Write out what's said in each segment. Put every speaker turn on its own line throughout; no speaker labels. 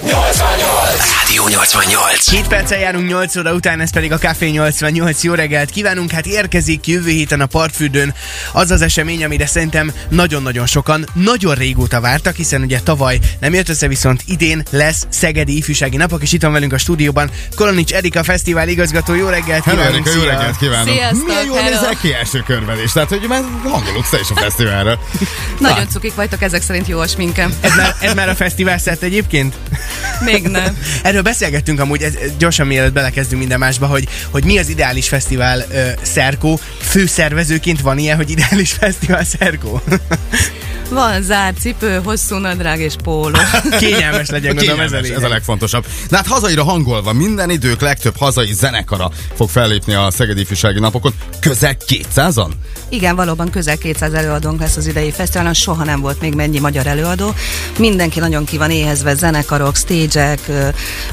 88! Rádió 88.
7 perccel járunk 8 óra után, ez pedig a Café 88. Jó reggelt kívánunk! Hát érkezik jövő héten a Partfürdőn az az esemény, amire szerintem nagyon-nagyon sokan nagyon régóta vártak, hiszen ugye tavaly nem jött össze, viszont idén lesz Szegedi Ifjúsági Napok, és itt van velünk a stúdióban Kolonics Erika Fesztivál igazgató. Jó reggelt
Hello,
kívánunk!
Erika, jó reggelt kívánok!
Sziasztok,
Milyen jól nézel ki első körben is. Tehát, hogy már hangolódsz te is a fesztiválra.
Nagyon cukik vagytok ezek szerint jó a sminkem.
Ez már, ez már a fesztivál szett egyébként?
Még nem.
Erről beszélgettünk amúgy, ez, gyorsan mielőtt belekezdünk minden másba, hogy, hogy mi az ideális fesztivál ö, szerkó. Főszervezőként van ilyen, hogy ideális fesztivál szerkó?
Van zárt cipő, hosszú nadrág és póló.
Kényelmes legyen, gondolom ez
ez a legfontosabb. De hát hazaira hangolva minden idők legtöbb hazai zenekara fog fellépni a Szegedi Ifjúsági Napokon. Közel 200-an?
Igen, valóban közel 200 előadónk lesz az idei fesztiválon, soha nem volt még mennyi magyar előadó. Mindenki nagyon ki van éhezve, zenekarok, stage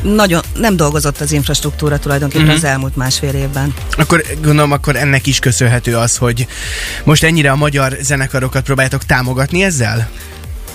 nagyon nem dolgozott az infrastruktúra tulajdonképpen
Mhm.
az elmúlt másfél évben.
Akkor gondolom, akkor ennek is köszönhető az, hogy most ennyire a magyar zenekarokat próbáljátok támogatni ezzel?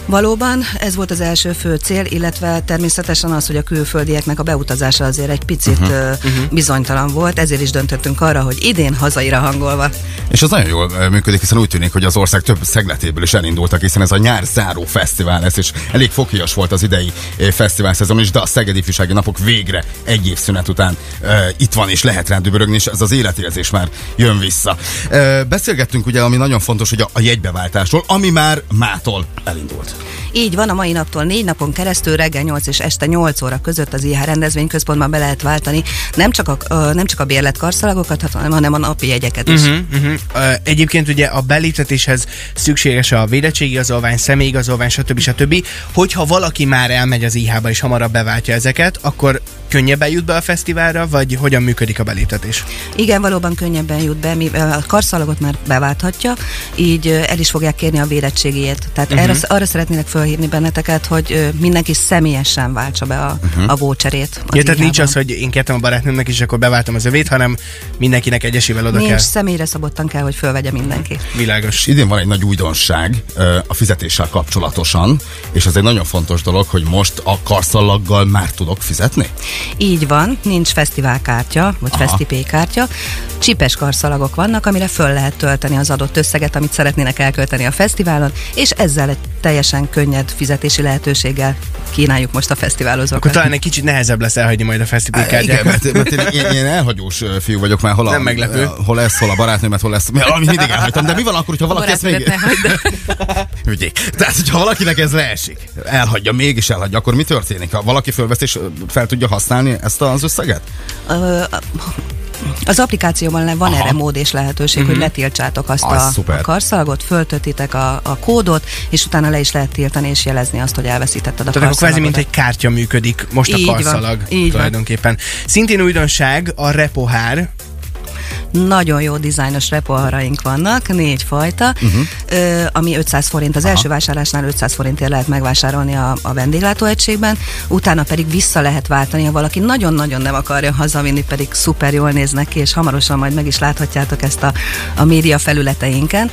Valóban ez volt az első fő cél, illetve természetesen az, hogy a külföldieknek a beutazása azért egy picit uh-huh. uh, bizonytalan volt, ezért is döntöttünk arra, hogy idén hazaira hangolva.
És az nagyon jól működik, hiszen úgy tűnik, hogy az ország több szegletéből is elindultak, hiszen ez a nyár záró fesztivál lesz, és elég fokhíjas volt az idei fesztivál szezon is, de a Szegedi Ifjúsági Napok végre egy év szünet után uh, itt van, és lehet rá dübörögni, és ez az életérzés már jön vissza. Uh, beszélgettünk ugye, ami nagyon fontos, hogy a, a jegybeváltásról, ami már mától elindult.
Így van, a mai naptól négy napon keresztül reggel 8 és este 8 óra között az IH rendezvényközpontban be lehet váltani nem csak a, nem csak a bérlet karszalagokat, hanem, a napi jegyeket is. Uh-huh.
Uh-huh, uh-huh. Uh, egyébként ugye a beléptetéshez szükséges a védettségigazolvány, személyigazolvány, stb. stb. Hogyha valaki már elmegy az IH-ba és hamarabb beváltja ezeket, akkor könnyebben jut be a fesztiválra, vagy hogyan működik a beléptetés?
Igen, valóban könnyebben jut be, mi a karszalagot már beválthatja, így el is fogják kérni a védettségét. Tehát uh-huh. erre, arra szeretnének felhívni benneteket, hogy mindenki személyesen váltsa be a, uh-huh. a voucherét.
Ja, tehát nincs az, hogy én kértem a barátnőmnek, és akkor beváltam az övét, hanem mindenkinek egyesével oda
Nincs,
kell.
személyre szabottan kell, hogy fölvegye mindenki.
Világos.
Idén van egy nagy újdonság a fizetéssel kapcsolatosan, és ez egy nagyon fontos dolog, hogy most a karszalaggal már tudok fizetni?
Így van, nincs fesztiválkártya, vagy
Aha.
fesztipé kártya. Csipes karszalagok vannak, amire föl lehet tölteni az adott összeget, amit szeretnének elkölteni a fesztiválon, és ezzel egy teljesen könnyed fizetési lehetőséggel kínáljuk most a
Akkor
fesztiválozókat.
talán egy kicsit nehezebb lesz elhagyni majd a fesztivál
Igen, mert, mert én, én, én elhagyós fiú vagyok, mert hol, a,
Nem meglepő.
hol lesz, hol a barátnőmet, hol lesz. Mert Ami mindig elhagytam, de mi van akkor, hogyha valaki ezt még... Ügyék. Tehát, hogyha valakinek ez leesik, elhagyja, mégis elhagyja, akkor mi történik? Ha valaki fölvesz és fel tudja használni ezt az összeget?
Ö, Az applikációban van
Aha.
erre mód és lehetőség, uh-huh. hogy letiltsátok azt
Az
a,
szuper.
a karszalagot, föltöltitek a, a kódot, és utána le is lehet tiltani és jelezni azt, hogy elveszítetted a
Tehát akkor kvázi, mint egy kártya működik most a
Így van,
karszalag
így van.
tulajdonképpen. Szintén újdonság a repohár.
Nagyon jó dizájnos repoharaink vannak, négy fajta, uh-huh. Ami 500 forint. Az Aha. első vásárlásnál 500 forintért lehet megvásárolni a, a vendéglátóegységben, utána pedig vissza lehet váltani, ha valaki nagyon-nagyon nem akarja hazavinni, pedig szuper jól néznek ki, és hamarosan majd meg is láthatjátok ezt a, a média felületeinken.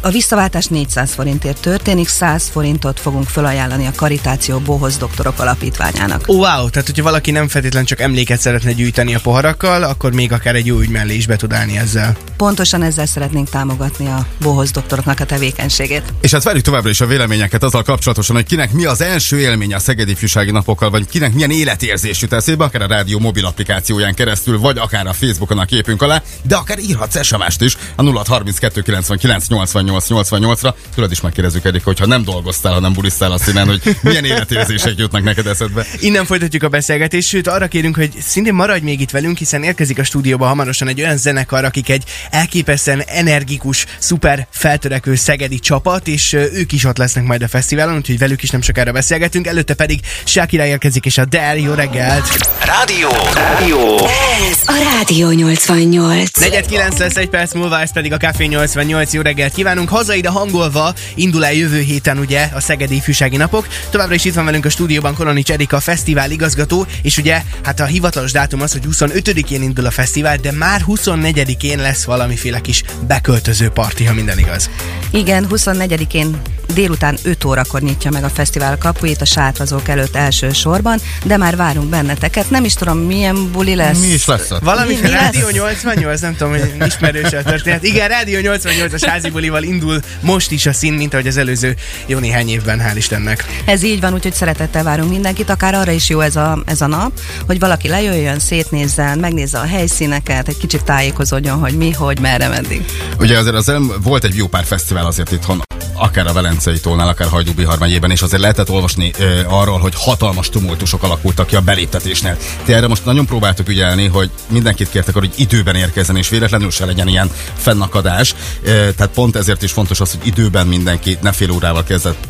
A visszaváltás 400 forintért történik, 100 forintot fogunk felajánlani a Karitáció Bohoz Doktorok Alapítványának.
Wow, tehát hogyha valaki nem feltétlenül csak emléket szeretne gyűjteni a poharakkal, akkor még akár egy jó ügy mellé is be tud állni ezzel.
Pontosan ezzel szeretnénk támogatni a Bohoz Doktoroknak a tevékenységét.
És hát várjuk továbbra is a véleményeket azzal kapcsolatosan, hogy kinek mi az első élménye a Szegedi Ifjúsági Napokkal, vagy kinek milyen életérzés jut eszébe, akár a rádió mobil applikációján keresztül, vagy akár a Facebookon a képünk alá, de akár írhatsz SMS-t is a 0632 99 88 88-ra. Tudod is megkérdezzük Erika, hogyha nem dolgoztál, hanem bulisztál a színen, hogy milyen életérzések jutnak neked eszedbe.
Innen folytatjuk a beszélgetést, sőt arra kérünk, hogy szintén maradj még itt velünk, hiszen érkezik a stúdióba hamarosan egy olyan zenekar, akik egy elképesztően energikus, szuper feltörekvő szegedi csapat, és ők is ott lesznek majd a fesztiválon, úgyhogy velük is nem sokára beszélgetünk. Előtte pedig Shakira érkezik, és a Dare, jó reggelt!
Rádió. Rádió.
Ez a Rádió 88.
Negyed 9 lesz egy perc múlva, ez pedig a Café 88. Jó reggelt kívánunk. Hazaide hangolva indul el jövő héten ugye a Szegedi Ifjúsági Napok. Továbbra is itt van velünk a stúdióban Kolonics Erika, a fesztivál igazgató, és ugye hát a hivatalos dátum az, hogy 25-én indul a fesztivál, de már 24-én lesz valamiféle kis beköltöző parti, ha minden igaz.
Igen, 24-én délután 5 órakor nyitja meg a fesztivál kapuit a sátrazók előtt első sorban, de már várunk benneteket. Nem is tudom, milyen buli lesz.
Mi is lesz ott?
Valami
Mi- mi
Rádió
lesz?
88, nem tudom, hogy ismerős a történet. Igen, Rádió 88-as házi bulival indul most is a szín, mint ahogy az előző jó néhány évben, hál' Istennek.
Ez így van, úgyhogy szeretettel várunk mindenkit, akár arra is jó ez a, ez a nap, hogy valaki lejöjjön, szétnézzen, megnézze a helyszíneket, egy kicsit tájékozódjon, hogy mi, hogy, merre, meddig.
Ugye azért az volt egy jó pár fesztivál azért itthon, akár a Velencei tónál, akár Hajdú-Bihar megyében, és azért lehetett olvasni ö, arról, hogy hatalmas tumultusok alakultak ki a beléptetésnél. Ti erre most nagyon próbáltuk ügyelni, hogy mindenkit kértek arra, hogy időben érkezzen, és véletlenül se legyen ilyen fennakadás. Ö, tehát pont ezért is fontos az, hogy időben mindenki ne fél órával kezdett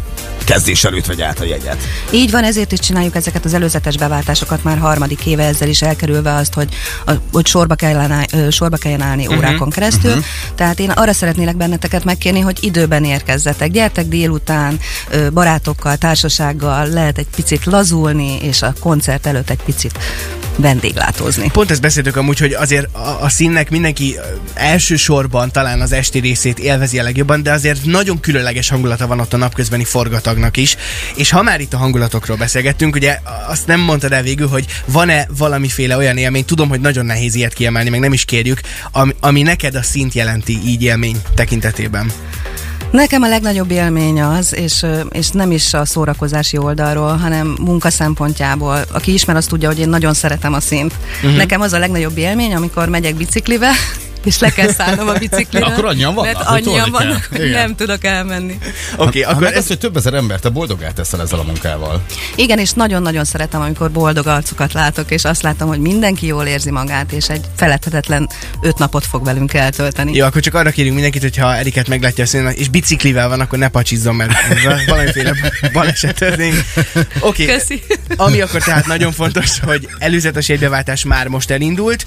kezdés előtt vegy át a jegyet.
Így van, ezért is csináljuk ezeket az előzetes beváltásokat már harmadik éve, ezzel is elkerülve azt, hogy, a, hogy sorba, kellene, sorba kelljen állni uh-huh, órákon keresztül. Uh-huh. Tehát én arra szeretnélek benneteket megkérni, hogy időben érkezzetek. Gyertek délután, barátokkal, társasággal, lehet egy picit lazulni, és a koncert előtt egy picit vendéglátózni.
Pont ezt beszéltük amúgy, hogy azért a, a színnek mindenki elsősorban talán az esti részét élvezi a legjobban, de azért nagyon különleges hangulata van ott a napközbeni forgatagnak is. És ha már itt a hangulatokról beszélgettünk, ugye azt nem mondtad el végül, hogy van-e valamiféle olyan élmény, tudom, hogy nagyon nehéz ilyet kiemelni, meg nem is kérjük, ami, ami neked a szint jelenti így élmény tekintetében.
Nekem a legnagyobb élmény az, és, és nem is a szórakozási oldalról, hanem munka szempontjából. Aki ismer, az tudja, hogy én nagyon szeretem a színt. Uh-huh. Nekem az a legnagyobb élmény, amikor megyek biciklivel, és le kell szállnom a biciklire.
Akkor annyian vannak,
Mert
hogy
annyian vannak, hogy
Igen.
nem tudok elmenni.
Oké, okay,
Akkor
akkor ez,
az, hogy több ezer embert te boldogát teszel ezzel a munkával.
Igen, és nagyon-nagyon szeretem, amikor boldog arcokat látok, és azt látom, hogy mindenki jól érzi magát, és egy feledhetetlen öt napot fog velünk eltölteni.
Jó, akkor csak arra kérünk mindenkit, hogy ha Eriket meglátja a színen, és biciklivel van, akkor ne pacsizzon, mert valamiféle baleset történik. Oké, okay.
Köszi.
ami akkor tehát nagyon fontos, hogy előzetes jegybeváltás már most elindult,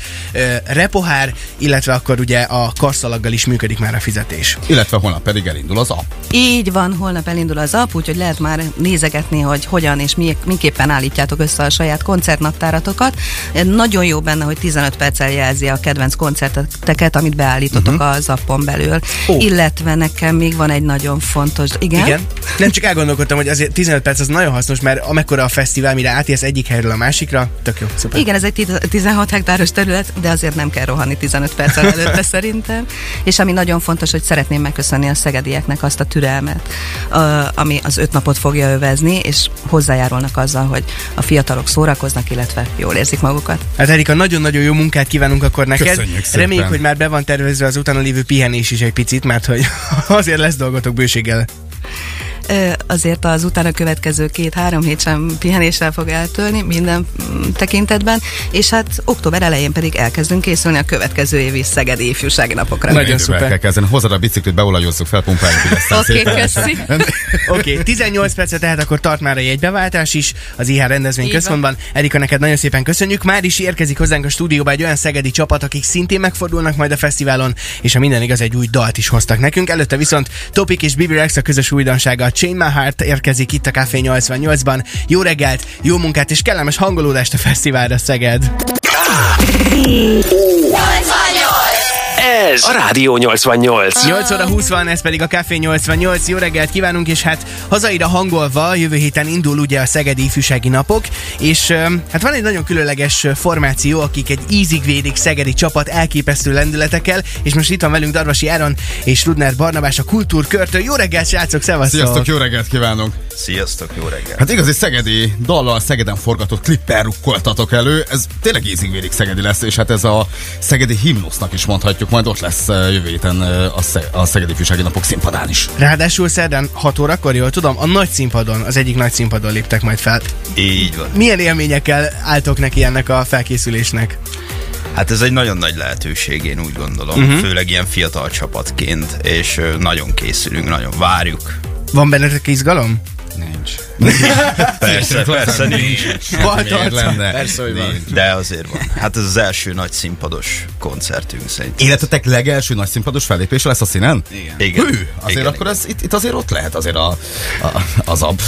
repohár, illetve akkor ugye a karszalaggal is működik már a fizetés.
Illetve holnap pedig elindul az app.
Így van, holnap elindul az app, úgyhogy lehet már nézegetni, hogy hogyan és mi, miképpen állítjátok össze a saját koncertnaptáratokat. Nagyon jó benne, hogy 15 perccel jelzi a kedvenc koncerteket, amit beállítotok uh-huh. az appon belül.
Ó.
Oh. Illetve nekem még van egy nagyon fontos... Igen?
Igen. Nem csak elgondolkodtam, hogy azért 15 perc az nagyon hasznos, mert amekkora a fesztivál, mire átérsz egyik helyről a másikra, tök jó, szuper.
Igen, ez egy tiz- 16 hektáros terület, de azért nem kell rohanni 15 perccel előtte szerintem. És ami nagyon fontos, hogy szeretném megköszönni a szegedieknek azt a türelmet, ami az öt napot fogja övezni, és hozzájárulnak azzal, hogy a fiatalok szórakoznak, illetve jól érzik magukat.
Hát Erika, nagyon-nagyon jó munkát kívánunk akkor neked.
Köszönjük szépen.
Reméljük, hogy már be van tervezve az utána lévő pihenés is egy picit, mert hogy azért lesz dolgotok bőséggel.
Azért az utána következő két-három hét sem pihenéssel fog eltölni minden mm, tekintetben, és hát október elején pedig elkezdünk készülni a következő évi Szegedi ifjúsági napokra.
Nagyon szuper.
kell kezdeni. Hozzad a biciklit, beolajozzuk fel, pumpáljuk, hogy aztán
Oké,
szépen-
köszi.
Oké, okay, 18 percet tehát akkor tart már a jegybeváltás is az IH rendezvény
Így van.
központban. Erika, neked nagyon szépen köszönjük. Már is érkezik hozzánk a stúdióba egy olyan szegedi csapat, akik szintén megfordulnak majd a fesztiválon, és ha minden igaz, egy új dalt is hoztak nekünk. Előtte viszont Topik és Bibi Rex a közös újdonsága a Chain My Heart érkezik itt a Café 88-ban. Jó reggelt, jó munkát és kellemes hangolódást a fesztiválra Szeged.
Ez a Rádió 88.
8 óra 20 van, ez pedig a Café 88. Jó reggelt kívánunk, és hát hazaira hangolva jövő héten indul ugye a Szegedi Ifjúsági Napok, és hát van egy nagyon különleges formáció, akik egy ízig védik szegedi csapat elképesztő lendületekkel, és most itt van velünk Darvasi Áron és Rudner Barnabás a Kultúrkörtől. Jó reggelt, srácok, szevasztok!
Sziasztok, jó reggelt kívánunk!
Sziasztok, jó reggel!
Hát igazi szegedi dallal Szegeden forgatott klippel rukkoltatok elő, ez tényleg ízigvérik szegedi lesz, és hát ez a szegedi himnusznak is mondhatjuk, majd ott lesz jövő héten a, Sze- a Szegedi Fűsági Napok színpadán is.
Ráadásul szerdán 6 órakor, jól tudom, a nagy színpadon, az egyik nagy színpadon léptek majd fel.
Így van.
Milyen élményekkel álltok neki ennek a felkészülésnek?
Hát ez egy nagyon nagy lehetőség, én úgy gondolom, uh-huh. főleg ilyen fiatal csapatként, és nagyon készülünk, nagyon várjuk.
Van bennetek izgalom?
Nincs.
Persze, persze, nincs.
Miért lenne?
Persze, hogy van.
De azért van. Hát ez az első nagy színpados koncertünk szerintem.
Életetek legelső nagy színpados fellépése lesz a színen?
Igen.
Igen.
Hű, azért
igen,
akkor ez, itt, itt azért ott lehet azért a, a, az ab.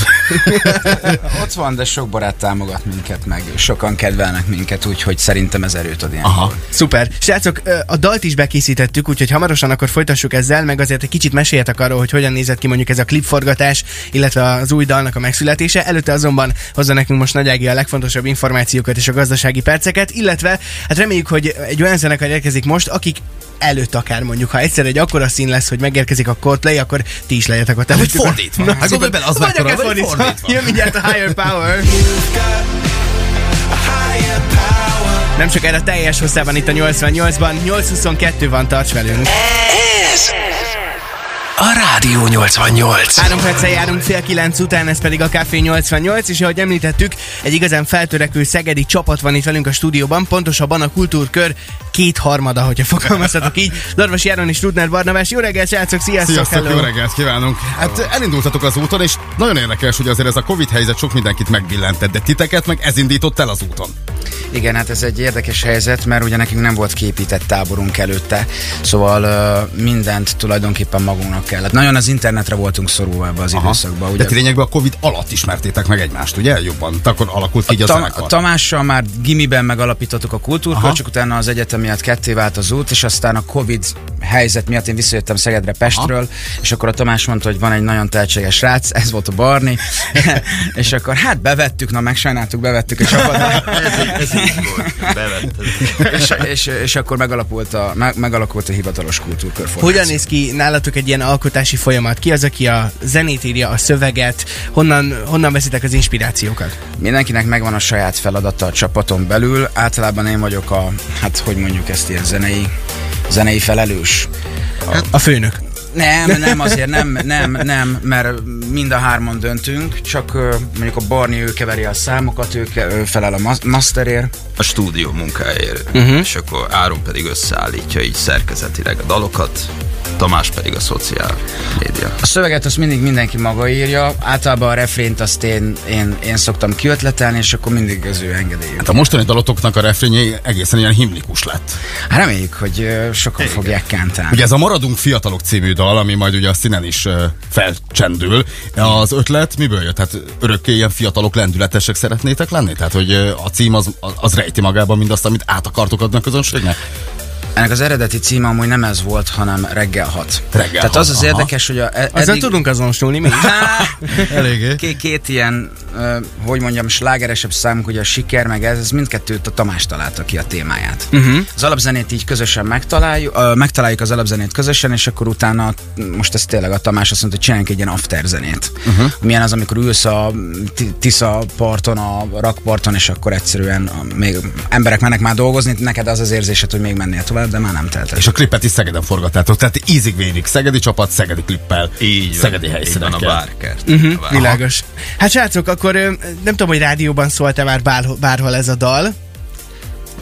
Ott van, de sok barát támogat minket, meg sokan kedvelnek minket, úgyhogy szerintem ez erőt ad ilyen.
Aha.
Szuper. Srácok, a dalt is bekészítettük, úgyhogy hamarosan akkor folytassuk ezzel, meg azért egy kicsit meséljetek arról, hogy hogyan nézett ki mondjuk ez a klipforgatás, illetve az új dalnak a megszületése. Előtte azonban hozza nekünk most Nagy Ági a legfontosabb információkat és a gazdasági perceket, illetve hát reméljük, hogy egy olyan zenekar érkezik most, akik előtt akár mondjuk, ha egyszer egy akkora szín lesz, hogy megérkezik a Coldplay, akkor ti is legyetek ott előttük.
fordítva.
Na,
Hát gondolj bele, az
vagy
mekkora, vagy
fordítva.
fordítva.
Jön mindjárt a Higher Power. Nem csak erre teljes hosszában itt a 88-ban, 8.22 van, tarts velünk.
Ez a Rádió 88.
Három perccel járunk fél kilenc után, ez pedig a Café 88, és ahogy említettük, egy igazán feltörekvő szegedi csapat van itt velünk a stúdióban, pontosabban a kultúrkör kétharmada, hogyha fogalmazhatok így. Darvas Járon és Rudner Barnabás. Jó reggelt, srácok, sziasztok!
Sziasztok,
hello.
jó reggelt kívánunk! Hát elindultatok az úton, és nagyon érdekes, hogy azért ez a Covid helyzet sok mindenkit megbillentett, de titeket meg ez indított el az úton.
Igen, hát ez egy érdekes helyzet, mert ugye nekünk nem volt képített táborunk előtte, szóval uh, mindent tulajdonképpen magunknak kellett. Nagyon az internetre voltunk szorulva ebbe az időszakban.
De
Ugye
ti lényegben a Covid alatt ismertétek meg egymást, ugye? Jobban. Akkor alakult ki így a,
Tam-
zenekar.
Tamással már gimiben megalapítottuk a
Aha.
kultúrkört, csak utána az egyetem miatt ketté vált az út, és aztán a Covid helyzet miatt én visszajöttem Szegedre Pestről, Aha. és akkor a Tamás mondta, hogy van egy nagyon tehetséges srác, ez volt a Barni, és akkor hát bevettük, na megsajnáltuk, bevettük, és akkor,
Ez így volt. Bevetted.
és, és, és akkor megalakult a, meg, megalakult a hivatalos kultúrkör
Hogyan néz ki nálatok egy ilyen alkotási folyamat? Ki az, aki a zenét írja, a szöveget? Honnan, honnan veszitek az inspirációkat?
Mindenkinek megvan a saját feladata a csapaton belül. Általában én vagyok a, hát hogy mondjuk ezt ilyen zenei, zenei felelős.
A főnök.
Nem, nem, azért nem, nem, nem, mert mind a hárman döntünk, csak mondjuk a Barni ő keveri a számokat, ő, ke- ő felel a mas- masterért.
A stúdió munkáért. Uh-huh. És akkor Áron pedig összeállítja így szerkezetileg a dalokat, Tamás pedig a szociál média.
A szöveget azt mindig mindenki maga írja, általában a refrént azt én, én, én szoktam kiötletelni, és akkor mindig az ő engedélyű.
Hát a mostani dalotoknak a refrénye egészen ilyen himnikus lett.
Hát reméljük, hogy sokan fogják kántálni.
Ugye ez a Maradunk Fiatalok című dal, ami majd ugye a színen is felcsendül. Az ötlet miből jött? Tehát örökké ilyen fiatalok lendületesek szeretnétek lenni? Tehát, hogy a cím az, az rejti magában mindazt, amit át akartok adni a közönségnek?
Ennek az eredeti címe amúgy nem ez volt, hanem reggel hat.
Reggel
Tehát
hat,
az az
aha.
érdekes, hogy a, e-
Azzal tudunk azonosulni mi.
Eléggé.
Két, két ilyen, ö, hogy mondjam, slágeresebb számunk, ugye a siker, meg ez, ez mindkettőt a Tamás találta ki a témáját. Uh-huh. Az alapzenét így közösen megtaláljuk, ö, megtaláljuk az alapzenét közösen, és akkor utána, most ez tényleg a Tamás azt mondta, hogy csináljunk egy ilyen after zenét. Uh-huh. Milyen az, amikor ülsz a Ti- Tisza parton, a rakparton, és akkor egyszerűen még emberek mennek már dolgozni, neked az az érzésed, hogy még mennél tovább, de már nem telt el.
És a klipet is Szegeden forgattátok, tehát ízig vérig. Szegedi csapat, szegedi klippel,
Így
szegedi
így van a bárkert.
Uh-huh, világos. Hát srácok, akkor nem tudom, hogy rádióban szólt-e már bárhol, bárhol ez a dal,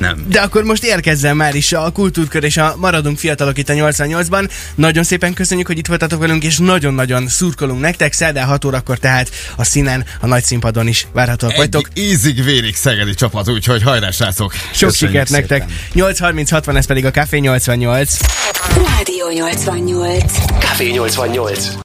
Nem.
de akkor most érkezzen már is a kultúrkör és a Maradunk Fiatalok itt a 88-ban. Nagyon szépen köszönjük, hogy itt voltatok velünk, és nagyon-nagyon szurkolunk nektek. Szerdán 6 órakor tehát a színen, a nagy színpadon is várhatóak vagytok.
Ízig vérig szegedi csapat, úgyhogy hajrá, srácok!
Sok
Köszönjük
sikert
szépen.
nektek. 8.30-60, ez pedig a Café 88.
Rádió 88.
Café 88.